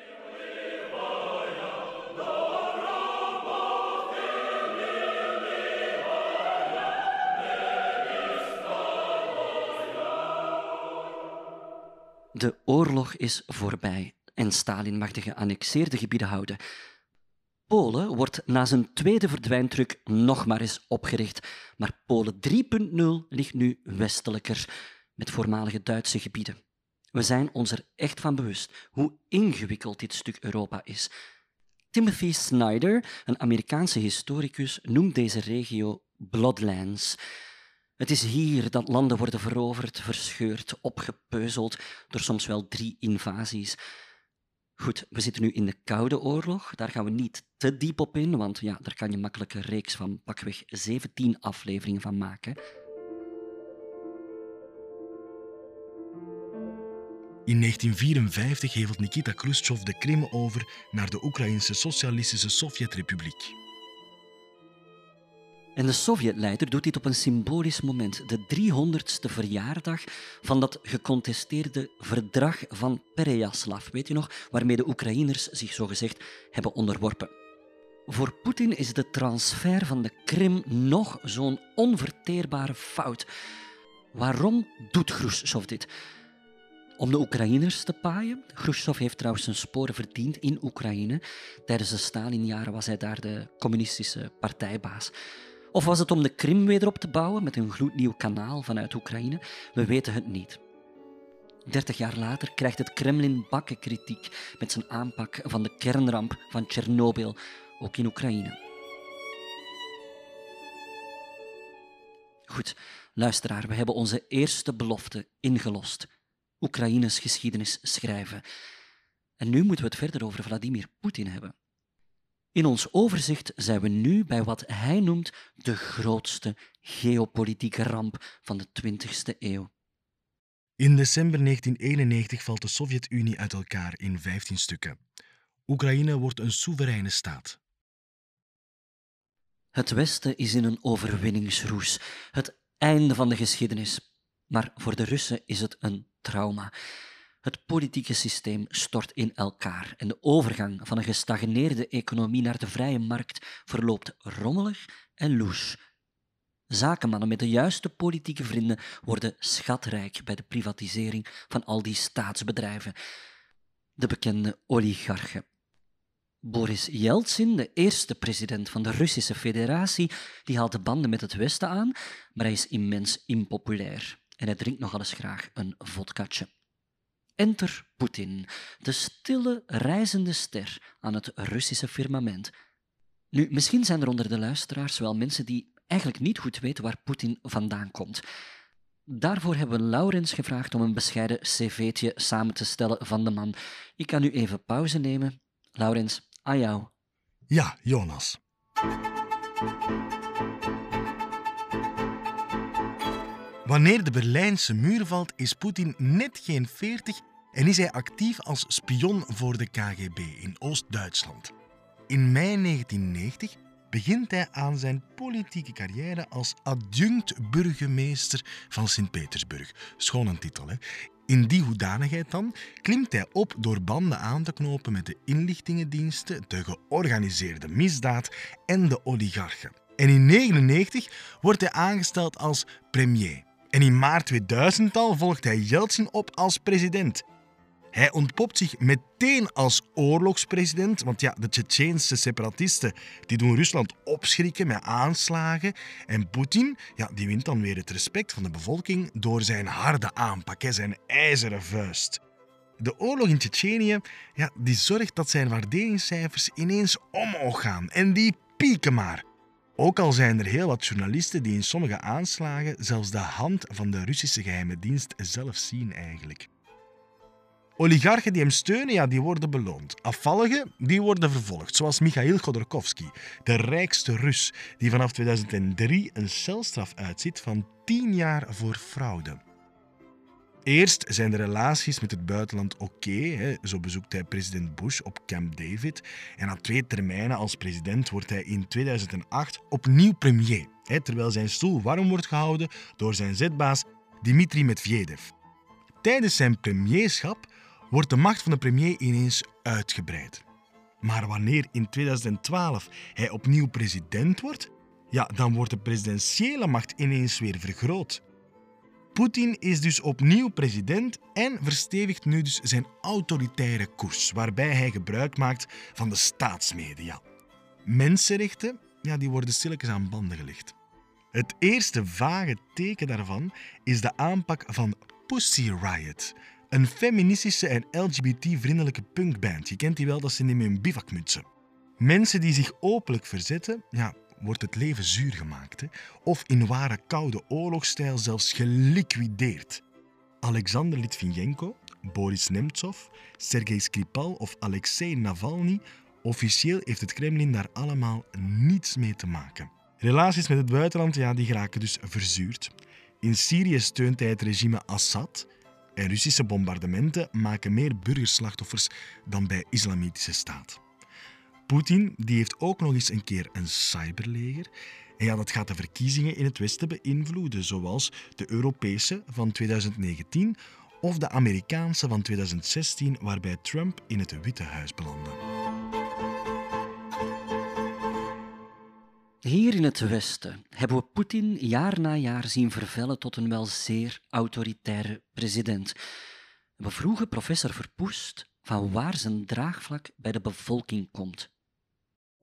De oorlog is voorbij en Stalin mag de geannexeerde gebieden houden. Polen wordt na zijn tweede verdwijntruc nog maar eens opgericht, maar Polen 3.0 ligt nu westelijker, met voormalige Duitse gebieden. We zijn ons er echt van bewust hoe ingewikkeld dit stuk Europa is. Timothy Snyder, een Amerikaanse historicus, noemt deze regio Bloodlands. Het is hier dat landen worden veroverd, verscheurd, opgepeuzeld door soms wel drie invasies. Goed, we zitten nu in de Koude Oorlog. Daar gaan we niet te diep op in, want ja, daar kan je makkelijk een reeks van pakweg 17 afleveringen van maken. In 1954 hevelt Nikita Khrushchev de Krim over naar de Oekraïnse Socialistische Sovjetrepubliek. En de Sovjetleider doet dit op een symbolisch moment, de 300ste verjaardag van dat gecontesteerde verdrag van Pereyaslav, weet je nog, waarmee de Oekraïners zich zogezegd hebben onderworpen. Voor Poetin is de transfer van de Krim nog zo'n onverteerbare fout. Waarom doet Khrushchev dit? Om de Oekraïners te paaien. Khrushchev heeft trouwens zijn sporen verdiend in Oekraïne. Tijdens de Stalinjaren was hij daar de communistische partijbaas. Of was het om de Krim weer op te bouwen met een gloednieuw kanaal vanuit Oekraïne? We weten het niet. Dertig jaar later krijgt het Kremlin bakken kritiek met zijn aanpak van de kernramp van Tsjernobyl, ook in Oekraïne. Goed, luisteraar, we hebben onze eerste belofte ingelost. Oekraïnes geschiedenis schrijven. En nu moeten we het verder over Vladimir Poetin hebben. In ons overzicht zijn we nu bij wat hij noemt de grootste geopolitieke ramp van de 20e eeuw. In december 1991 valt de Sovjet-Unie uit elkaar in 15 stukken. Oekraïne wordt een soevereine staat. Het Westen is in een overwinningsroes, het einde van de geschiedenis. Maar voor de Russen is het een trauma. Het politieke systeem stort in elkaar en de overgang van een gestagneerde economie naar de vrije markt verloopt rommelig en loes. Zakenmannen met de juiste politieke vrienden worden schatrijk bij de privatisering van al die staatsbedrijven. De bekende oligarchen. Boris Yeltsin, de eerste president van de Russische Federatie, die haalt de banden met het Westen aan, maar hij is immens impopulair en hij drinkt nogal eens graag een vodkatje. Enter Poetin, de stille, reizende ster aan het Russische firmament. Nu, misschien zijn er onder de luisteraars wel mensen die eigenlijk niet goed weten waar Poetin vandaan komt. Daarvoor hebben we Laurens gevraagd om een bescheiden cv'tje samen te stellen van de man. Ik kan nu even pauze nemen. Laurens, aan jou. Ja, Jonas. Wanneer de Berlijnse muur valt, is Poetin net geen 40 en is hij actief als spion voor de KGB in Oost-Duitsland. In mei 1990 begint hij aan zijn politieke carrière als adjunct-burgemeester van Sint-Petersburg. Schoon een titel, hè? In die hoedanigheid dan klimt hij op door banden aan te knopen met de inlichtingendiensten, de georganiseerde misdaad en de oligarchen. En in 1999 wordt hij aangesteld als premier. En in maart 2000 al volgt hij Yeltsin op als president. Hij ontpopt zich meteen als oorlogspresident, want ja, de Tsjetsjeense separatisten die doen Rusland opschrikken met aanslagen. En Poetin ja, die wint dan weer het respect van de bevolking door zijn harde aanpak, zijn ijzeren vuist. De oorlog in Tsjetsjenië ja, die zorgt dat zijn waarderingscijfers ineens omhoog gaan. En die pieken maar. Ook al zijn er heel wat journalisten die in sommige aanslagen zelfs de hand van de Russische geheime dienst zelf zien eigenlijk. Oligarchen die hem steunen, ja, die worden beloond. Afvalligen, die worden vervolgd, zoals Michail Khodorkovsky, de rijkste Rus, die vanaf 2003 een celstraf uitzit van 10 jaar voor fraude. Eerst zijn de relaties met het buitenland oké. zo bezoekt hij president Bush op Camp David. En na twee termijnen als president wordt hij in 2008 opnieuw premier. Hè, terwijl zijn stoel warm wordt gehouden door zijn zetbaas Dmitri Medvedev. Tijdens zijn premierschap wordt de macht van de premier ineens uitgebreid. Maar wanneer in 2012 hij opnieuw president wordt, ja, dan wordt de presidentiële macht ineens weer vergroot. Poetin is dus opnieuw president en verstevigt nu dus zijn autoritaire koers, waarbij hij gebruik maakt van de staatsmedia. Mensenrechten ja, die worden stilletjes aan banden gelegd. Het eerste vage teken daarvan is de aanpak van Pussy Riot, een feministische en LGBT-vriendelijke punkband. Je kent die wel, dat zijn die met hun bivakmutsen. Mensen die zich openlijk verzetten, ja, wordt het leven zuur gemaakt. Of in ware koude oorlogsstijl zelfs geliquideerd. Alexander Litvinenko, Boris Nemtsov, Sergei Skripal of Alexei Navalny, officieel heeft het Kremlin daar allemaal niets mee te maken. Relaties met het buitenland ja, die geraken dus verzuurd. In Syrië steunt hij het regime Assad en Russische bombardementen maken meer burgerslachtoffers dan bij Islamitische Staat. Poetin die heeft ook nog eens een keer een cyberleger. En ja, dat gaat de verkiezingen in het Westen beïnvloeden, zoals de Europese van 2019 of de Amerikaanse van 2016, waarbij Trump in het Witte Huis belandde. Hier in het Westen hebben we Poetin jaar na jaar zien vervellen tot een wel zeer autoritaire president. We vroegen professor Verpoest van waar zijn draagvlak bij de bevolking komt.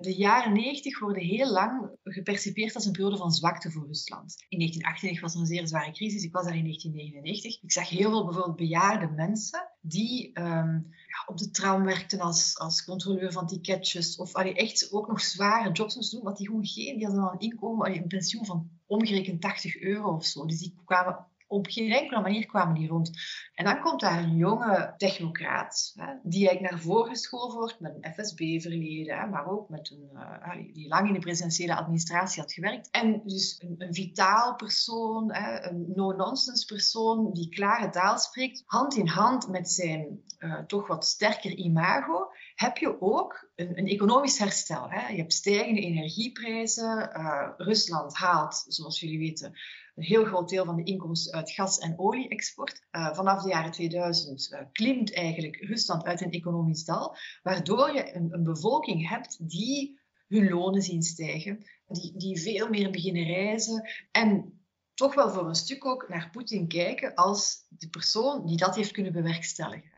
De jaren 90 worden heel lang gepercipieerd als een periode van zwakte voor Rusland. In 1998 was er een zeer zware crisis. Ik was daar in 1999. Ik zag heel veel bijvoorbeeld bejaarde mensen die um, ja, op de tram werkten als, als controleur van ticketjes. Of allee, echt ook nog zware jobs moesten doen. Want die gewoon geen, die hadden een inkomen, allee, een pensioen van omgerekend 80 euro of zo. Dus die kwamen op geen enkele manier kwamen die rond. En dan komt daar een jonge technocraat, hè, die eigenlijk naar voren geschoold wordt met een FSB-verleden, maar ook met een, uh, die lang in de presidentiële administratie had gewerkt. En dus een, een vitaal persoon, hè, een no-nonsense persoon die klare taal spreekt, hand in hand met zijn uh, toch wat sterker imago, heb je ook een, een economisch herstel. Hè. Je hebt stijgende energieprijzen. Uh, Rusland haalt, zoals jullie weten, een heel groot deel van de inkomsten uit gas- en olie-export. Uh, vanaf de jaren 2000 uh, klimt eigenlijk Rusland uit een economisch dal, waardoor je een, een bevolking hebt die hun lonen zien stijgen, die, die veel meer beginnen reizen en toch wel voor een stuk ook naar Poetin kijken als de persoon die dat heeft kunnen bewerkstelligen.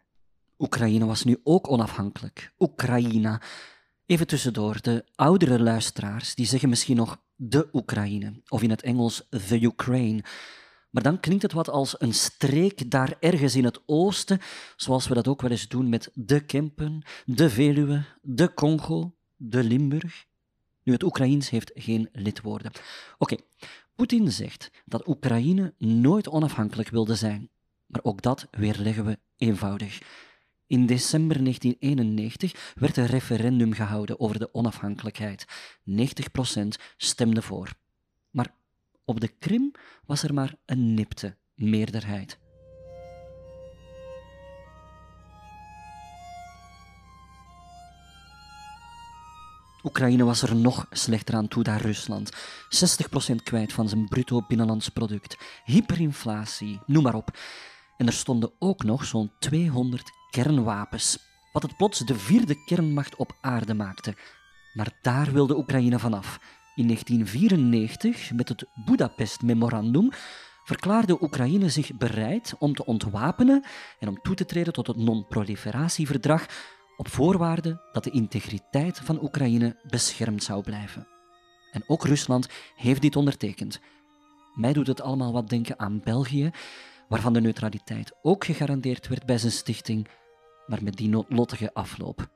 Oekraïne was nu ook onafhankelijk. Oekraïne. Even tussendoor, de oudere luisteraars die zeggen misschien nog de Oekraïne, of in het Engels the Ukraine. Maar dan klinkt het wat als een streek daar ergens in het oosten, zoals we dat ook wel eens doen met de Kempen, de Veluwe, de Congo, de Limburg. Nu, het Oekraïens heeft geen lidwoorden. Oké, Poetin zegt dat Oekraïne nooit onafhankelijk wilde zijn. Maar ook dat weerleggen we eenvoudig. In december 1991 werd een referendum gehouden over de onafhankelijkheid. 90% stemde voor. Maar op de Krim was er maar een nipte meerderheid. Oekraïne was er nog slechter aan toe dan Rusland. 60% kwijt van zijn bruto binnenlands product. Hyperinflatie, noem maar op. En er stonden ook nog zo'n 200 kernwapens, wat het plots de vierde kernmacht op aarde maakte. Maar daar wilde Oekraïne vanaf. In 1994, met het Budapest-memorandum, verklaarde Oekraïne zich bereid om te ontwapenen en om toe te treden tot het non-proliferatieverdrag op voorwaarde dat de integriteit van Oekraïne beschermd zou blijven. En ook Rusland heeft dit ondertekend. Mij doet het allemaal wat denken aan België, waarvan de neutraliteit ook gegarandeerd werd bij zijn stichting, maar met die noodlottige afloop.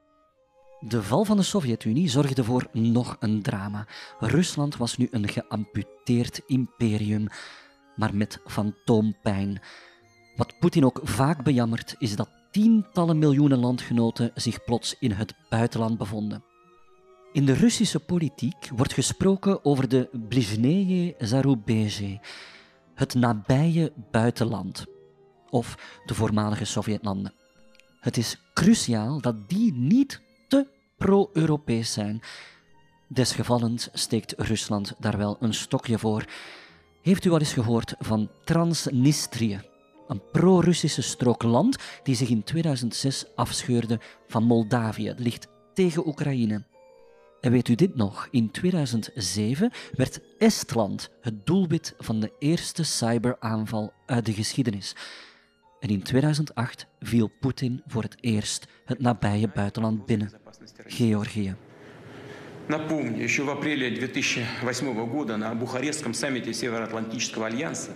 De val van de Sovjet-Unie zorgde voor nog een drama. Rusland was nu een geamputeerd imperium, maar met fantoompijn. Wat Poetin ook vaak bejammert, is dat tientallen miljoenen landgenoten zich plots in het buitenland bevonden. In de Russische politiek wordt gesproken over de Blizhneye Zarubezhe, het nabije buitenland, of de voormalige Sovjetlanden. Het is cruciaal dat die niet te pro-Europees zijn. Desgevallend steekt Rusland daar wel een stokje voor. Heeft u al eens gehoord van Transnistrië? Een pro-Russische strook land die zich in 2006 afscheurde van Moldavië. Het ligt tegen Oekraïne. En weet u dit nog? In 2007 werd Estland het doelwit van de eerste cyberaanval uit de geschiedenis. En in 2008 viel Poetin voor het eerst het nabije buitenland binnen, Georgië. Напомню, еще в апреле 2008 года на Бухарестском саммите Североатлантического альянса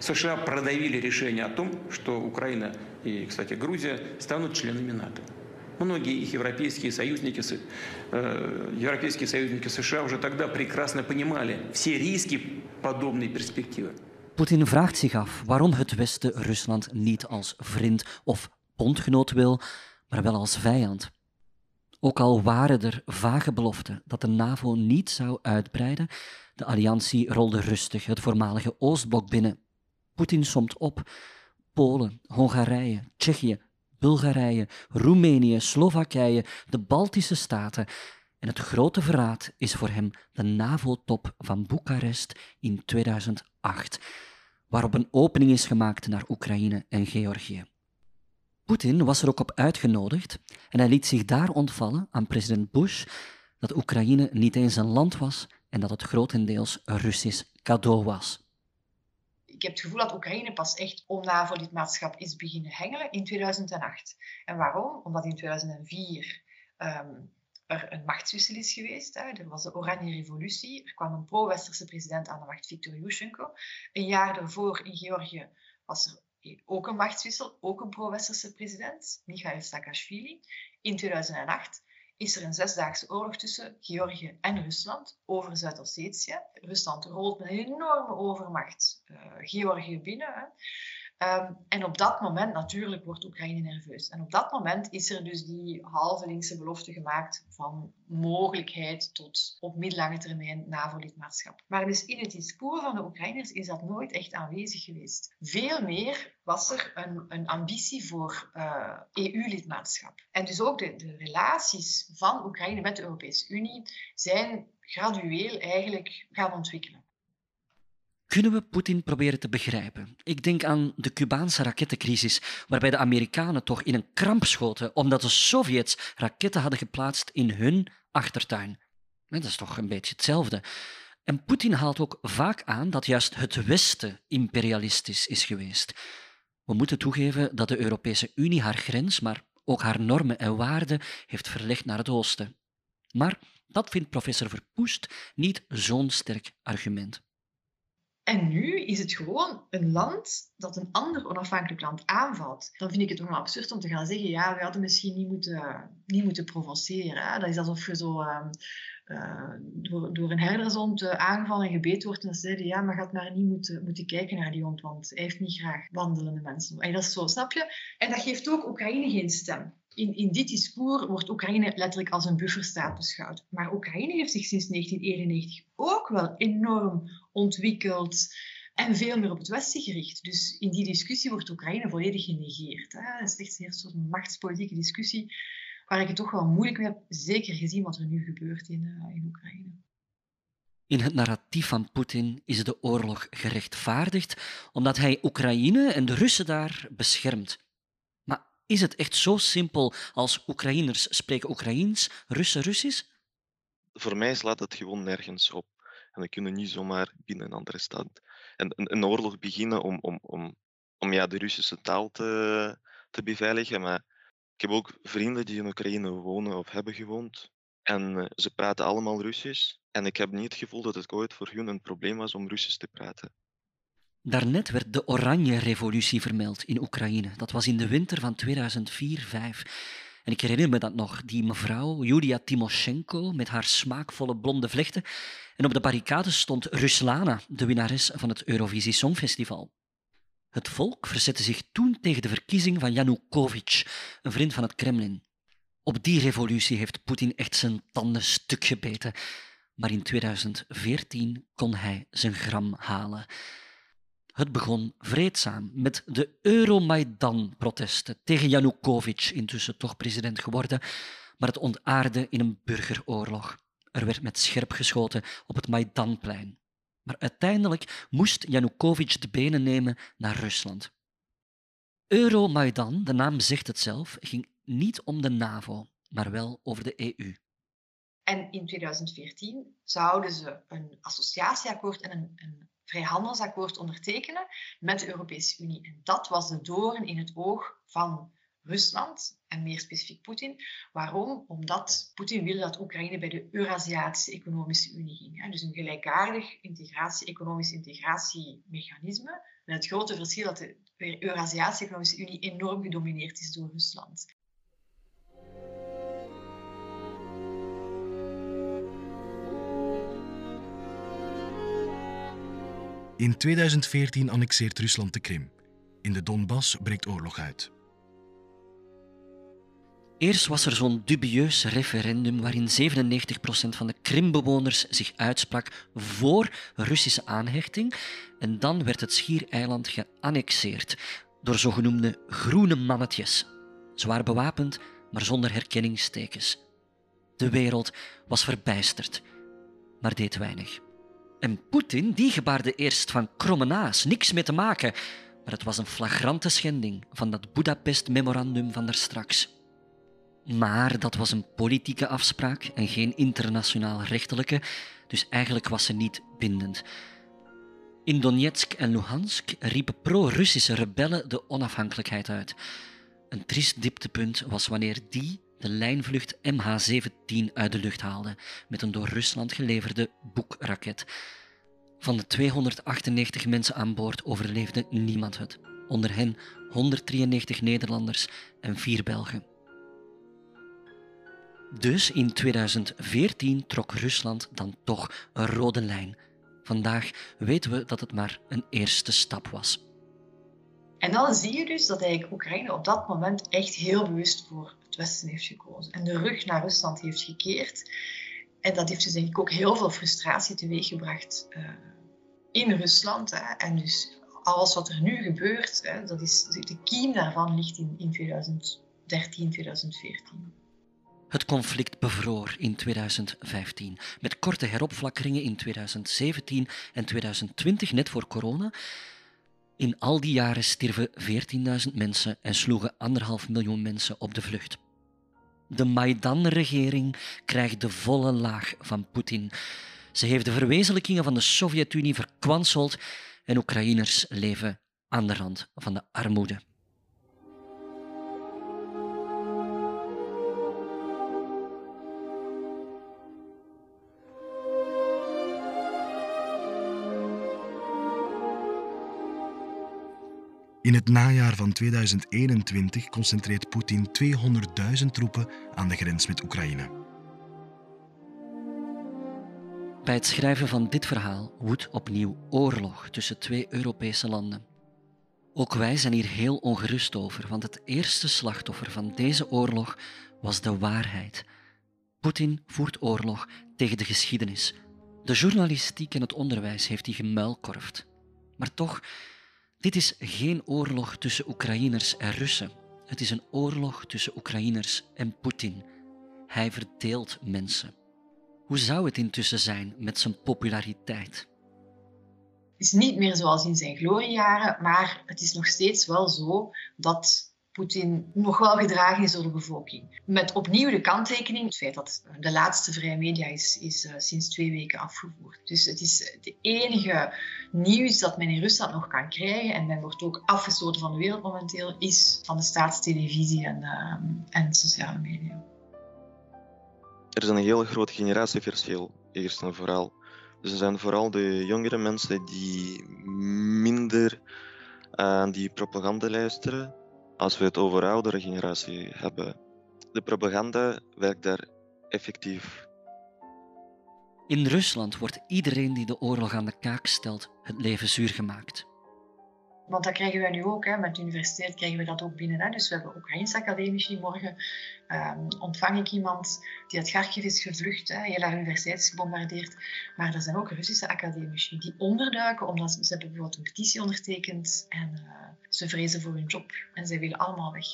США продавили решение о том, что Украина и, кстати, Грузия станут членами НАТО. Многие их европейские союзники, э, европейские союзники США уже тогда прекрасно понимали все риски подобной перспективы. Poetin vraagt zich af waarom het Westen Rusland niet als vriend of bondgenoot wil, maar wel als vijand. Ook al waren er vage beloften dat de NAVO niet zou uitbreiden, de alliantie rolde rustig het voormalige Oostblok binnen. Poetin somt op Polen, Hongarije, Tsjechië, Bulgarije, Roemenië, Slowakije, de Baltische Staten. En het grote verraad is voor hem de NAVO-top van Boekarest in 2008, waarop een opening is gemaakt naar Oekraïne en Georgië. Poetin was er ook op uitgenodigd en hij liet zich daar ontvallen aan president Bush dat Oekraïne niet eens een land was en dat het grotendeels een Russisch cadeau was ik heb het gevoel dat Oekraïne pas echt om NAVO-lidmaatschap is beginnen hengelen in 2008. En waarom? Omdat in 2004 ehm, er een machtswissel is geweest. Hè. Er was de Oranje Revolutie. Er kwam een pro-westerse president aan de macht, Viktor Yushchenko. Een jaar daarvoor in Georgië was er ook een machtswissel, ook een pro-westerse president, Mikhail Saakashvili. In 2008 is er een zesdaagse oorlog tussen Georgië en Rusland over Zuid-Ossetië. Rusland rolt met een enorme overmacht uh, Georgië binnen. Um, en op dat moment natuurlijk wordt Oekraïne nerveus. En op dat moment is er dus die halve linkse belofte gemaakt van mogelijkheid tot op middellange termijn NAVO-lidmaatschap. Maar dus in het discours van de Oekraïners is dat nooit echt aanwezig geweest. Veel meer was er een, een ambitie voor uh, eh, EU-lidmaatschap. En dus ook de, de relaties van Oekraïne met de Europese Unie zijn gradueel eigenlijk gaan ontwikkelen. Kunnen we Poetin proberen te begrijpen? Ik denk aan de Cubaanse rakettencrisis, waarbij de Amerikanen toch in een kramp schoten omdat de Sovjets raketten hadden geplaatst in hun achtertuin. Dat is toch een beetje hetzelfde. En Poetin haalt ook vaak aan dat juist het Westen imperialistisch is geweest. We moeten toegeven dat de Europese Unie haar grens, maar ook haar normen en waarden heeft verlegd naar het oosten. Maar dat vindt professor Verpoest niet zo'n sterk argument. En nu is het gewoon een land dat een ander onafhankelijk land aanvalt. Dan vind ik het toch absurd om te gaan zeggen, ja, we hadden misschien niet moeten, niet moeten provoceren. Dat is alsof je zo uh, uh, door, door een herdershond aangevallen en gebeten wordt en dan zeiden, ja, maar gaat maar niet moeten, moeten kijken naar die hond, want hij heeft niet graag wandelende mensen. En dat is zo, snap je? En dat geeft ook Oekraïne geen stem. In, in dit discours wordt Oekraïne letterlijk als een bufferstaat beschouwd. Maar Oekraïne heeft zich sinds 1991 ook wel enorm ontwikkeld en veel meer op het Westen gericht. Dus in die discussie wordt Oekraïne volledig genegeerd. Hè. Het is echt een soort machtspolitieke discussie waar ik het toch wel moeilijk mee heb, zeker gezien wat er nu gebeurt in, uh, in Oekraïne. In het narratief van Poetin is de oorlog gerechtvaardigd omdat hij Oekraïne en de Russen daar beschermt. Maar is het echt zo simpel als Oekraïners spreken Oekraïens, Russen Russisch? Voor mij slaat het gewoon nergens op. En we kunnen niet zomaar binnen een andere stad een, een, oorlog beginnen om, om, om, om ja, de Russische taal te, te beveiligen. Maar ik heb ook vrienden die in Oekraïne wonen of hebben gewoond. En eh, ze praten allemaal Russisch. En ik heb niet het gevoel dat het ooit voor hun een probleem was om Russisch te praten. Daarnet werd de Oranje Revolutie vermeld in Oekraïne. Dat was in de winter van 2004-5. En ik herinner me dat nog, die mevrouw Julia Timoshenko met haar smaakvolle blonde vlechten. En op de barricades stond Ruslana, de winnares van het Eurovisie Songfestival. Het volk verzette zich toen tegen de verkiezing van Yanukovych, een vriend van het Kremlin. Op die revolutie heeft Poetin echt zijn tanden stuk gebeten. Maar in 2014 kon hij zijn gram halen. Het begon vreedzaam met de Euromaidan-protesten tegen Yanukovych, intussen toch president geworden, maar het ontaarde in een burgeroorlog. Er werd met scherp geschoten op het Maidanplein. Maar uiteindelijk moest Yanukovych de benen nemen naar Rusland. Euromaidan, de naam zegt het zelf, ging niet om de NAVO, maar wel over de EU. En in 2014 zouden ze een associatieakkoord en een, een vrijhandelsakkoord ondertekenen met de Europese Unie. En dat was de doorn in het oog van Rusland en meer specifiek Poetin. Waarom? Omdat Poetin wilde dat Oekraïne bij de Eurasiatische Economische Unie ging. Dus een gelijkaardig integratie, economisch integratiemechanisme. Met het grote verschil dat de Eurasiatische Economische Unie enorm gedomineerd is door Rusland. In 2014 annexeert Rusland de Krim. In de Donbass breekt oorlog uit. Eerst was er zo'n dubieus referendum waarin 97% van de Krimbewoners zich uitsprak voor Russische aanhechting. En dan werd het schiereiland geannexeerd door zogenoemde groene mannetjes. Zwaar bewapend, maar zonder herkenningstekens. De wereld was verbijsterd, maar deed weinig. En Poetin, die gebaarde eerst van kromme naas, niks mee te maken. Maar het was een flagrante schending van dat Budapest-memorandum van daarstraks. Maar dat was een politieke afspraak en geen internationaal rechtelijke, dus eigenlijk was ze niet bindend. In Donetsk en Luhansk riepen pro-Russische rebellen de onafhankelijkheid uit. Een triest dieptepunt was wanneer die de lijnvlucht MH17 uit de lucht haalde met een door Rusland geleverde boekraket. Van de 298 mensen aan boord overleefde niemand het. Onder hen 193 Nederlanders en 4 Belgen. Dus in 2014 trok Rusland dan toch een rode lijn. Vandaag weten we dat het maar een eerste stap was. En dan zie je dus dat eigenlijk Oekraïne op dat moment echt heel bewust voor het Westen heeft gekozen en de rug naar Rusland heeft gekeerd. En dat heeft dus denk ik ook heel veel frustratie teweeggebracht uh, in Rusland. Hè. En dus alles wat er nu gebeurt, hè, dat is, de kiem daarvan ligt in, in 2013, 2014. Het conflict bevroor in 2015, met korte heropflakkeringen in 2017 en 2020, net voor corona. In al die jaren stierven 14.000 mensen en sloegen anderhalf miljoen mensen op de vlucht. De Maidan-regering krijgt de volle laag van Poetin. Ze heeft de verwezenlijkingen van de Sovjet-Unie verkwanseld en Oekraïners leven aan de rand van de armoede. In het najaar van 2021 concentreert Poetin 200.000 troepen aan de grens met Oekraïne. Bij het schrijven van dit verhaal woedt opnieuw oorlog tussen twee Europese landen. Ook wij zijn hier heel ongerust over, want het eerste slachtoffer van deze oorlog was de waarheid. Poetin voert oorlog tegen de geschiedenis. De journalistiek en het onderwijs heeft die gemuilkorfd. Maar toch, dit is geen oorlog tussen Oekraïners en Russen. Het is een oorlog tussen Oekraïners en Poetin. Hij verdeelt mensen. Hoe zou het intussen zijn met zijn populariteit? Het is niet meer zoals in zijn gloriejaren, maar het is nog steeds wel zo dat Poetin nog wel gedragen is door de bevolking. Met opnieuw de kanttekening, het feit dat de laatste vrije media is, is uh, sinds twee weken afgevoerd. Dus het is het enige nieuws dat men in Rusland nog kan krijgen, en men wordt ook afgesloten van de wereld momenteel, is van de staatstelevisie en, uh, en sociale media. Er is een heel groot generatieverschil, eerst en vooral. Dus er zijn vooral de jongere mensen die minder aan die propaganda luisteren als we het over oudere generatie hebben. De propaganda werkt daar effectief. In Rusland wordt iedereen die de oorlog aan de kaak stelt het leven zuur gemaakt. Want dat krijgen wij nu ook. Hè. Met de universiteit krijgen we dat ook binnen. Hè. Dus we hebben Oekraïnse academici. Morgen um, ontvang ik iemand die uit Kharkiv is gevlucht. Hè. Heel haar universiteit is gebombardeerd. Maar er zijn ook Russische academici die onderduiken omdat ze, hebben bijvoorbeeld een petitie ondertekend en uh, ze vrezen voor hun job. En zij willen allemaal weg.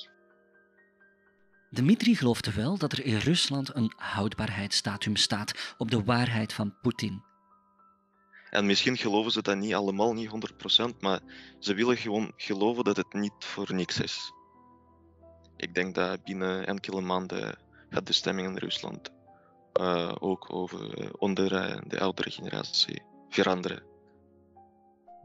Dmitri geloofde wel dat er in Rusland een houdbaarheidsdatum staat op de waarheid van Poetin. En misschien geloven ze dat niet allemaal, niet 100%, maar ze willen gewoon geloven dat het niet voor niks is. Ik denk dat binnen enkele maanden gaat de stemming in Rusland uh, ook over, uh, onder uh, de oudere generatie veranderen.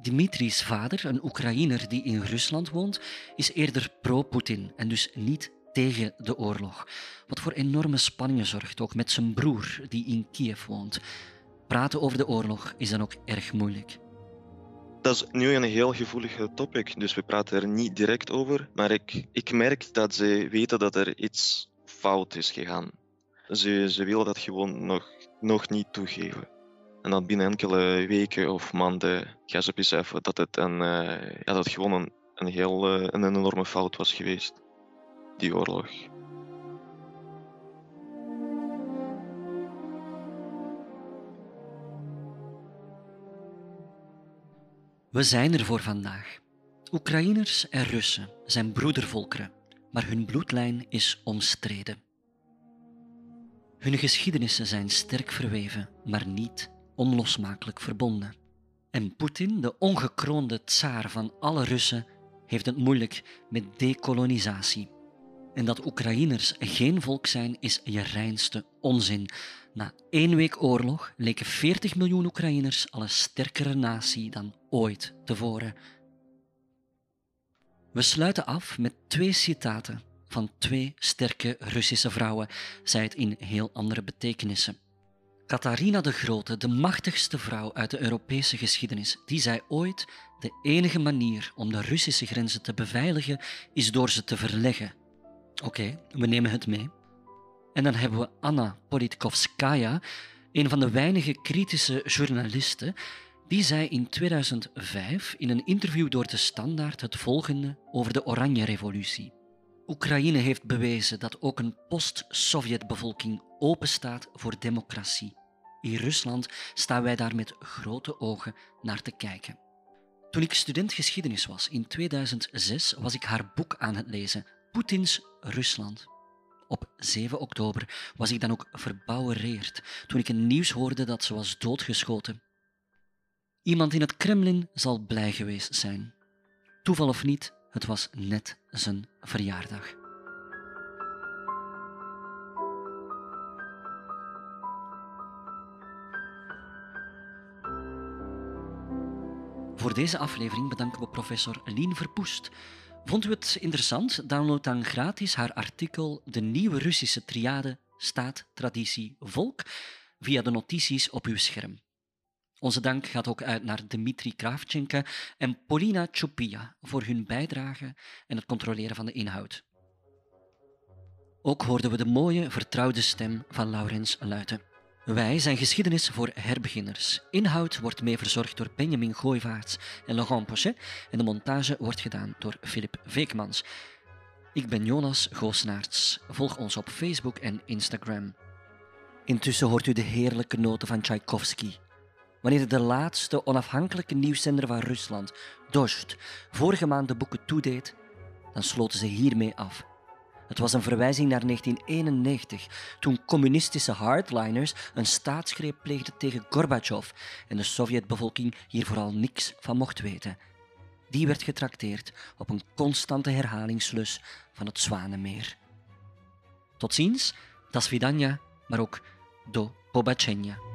Dimitri's vader, een Oekraïner die in Rusland woont, is eerder pro-Poetin en dus niet tegen de oorlog. Wat voor enorme spanningen zorgt, ook met zijn broer die in Kiev woont praten over de oorlog is dan ook erg moeilijk. Dat is nu een heel gevoelig topic, dus we praten er niet direct over. Maar ik, ik merk dat ze weten dat er iets fout is gegaan. Ze, ze willen dat gewoon nog, nog niet toegeven. En dan binnen enkele weken of maanden gaan ze beseffen dat het, een, uh, ja, dat gewoon een, een heel uh, een enorme fout was geweest, die oorlog. We zijn er voor vandaag. Oekraïners en Russen zijn broedervolkeren, maar hun bloedlijn is omstreden. Hun geschiedenissen zijn sterk verweven, maar niet onlosmakelijk verbonden. En Poetin, de ongekroonde tsaar van alle Russen, heeft het moeilijk met dekolonisatie. En dat Oekraïners geen volk zijn, is je reinste onzin. Na één week oorlog leken 40 miljoen Oekraïners al een sterkere natie dan ooit tevoren. We sluiten af met twee citaten van twee sterke Russische vrouwen, zij het in heel andere betekenissen. Katharina de Grote, de machtigste vrouw uit de Europese geschiedenis, die zei ooit: De enige manier om de Russische grenzen te beveiligen is door ze te verleggen. Oké, we nemen het mee. En dan hebben we Anna Politkovskaya, een van de weinige kritische journalisten, die zei in 2005 in een interview door de Standaard het volgende over de Oranje Revolutie. Oekraïne heeft bewezen dat ook een post-Sovjet-bevolking openstaat voor democratie. In Rusland staan wij daar met grote ogen naar te kijken. Toen ik student geschiedenis was in 2006, was ik haar boek aan het lezen, Poetins Rusland. Op 7 oktober was ik dan ook verbouwereerd toen ik een nieuws hoorde dat ze was doodgeschoten. Iemand in het Kremlin zal blij geweest zijn. Toeval of niet, het was net zijn verjaardag. Voor deze aflevering bedanken we professor Lien Verpoest Vond u het interessant? Download dan gratis haar artikel De nieuwe Russische triade staat, traditie, volk via de notities op uw scherm. Onze dank gaat ook uit naar Dmitri Kravchenko en Polina Chupia voor hun bijdrage en het controleren van de inhoud. Ook hoorden we de mooie, vertrouwde stem van Laurens Luiten. Wij zijn geschiedenis voor herbeginners. Inhoud wordt mee verzorgd door Benjamin Gooivaarts en Laurent Pochet en de montage wordt gedaan door Philip Veekmans. Ik ben Jonas Goosnaerts. Volg ons op Facebook en Instagram. Intussen hoort u de heerlijke noten van Tchaikovsky. Wanneer de laatste onafhankelijke nieuwszender van Rusland, Dost, vorige maand de boeken toedeed, dan sloten ze hiermee af. Het was een verwijzing naar 1991, toen communistische hardliners een staatsgreep pleegden tegen Gorbachev en de Sovjetbevolking hier vooral niks van mocht weten. Die werd getrakteerd op een constante herhalingslus van het Zwanenmeer. Tot ziens, das vidania, maar ook do pobacenia.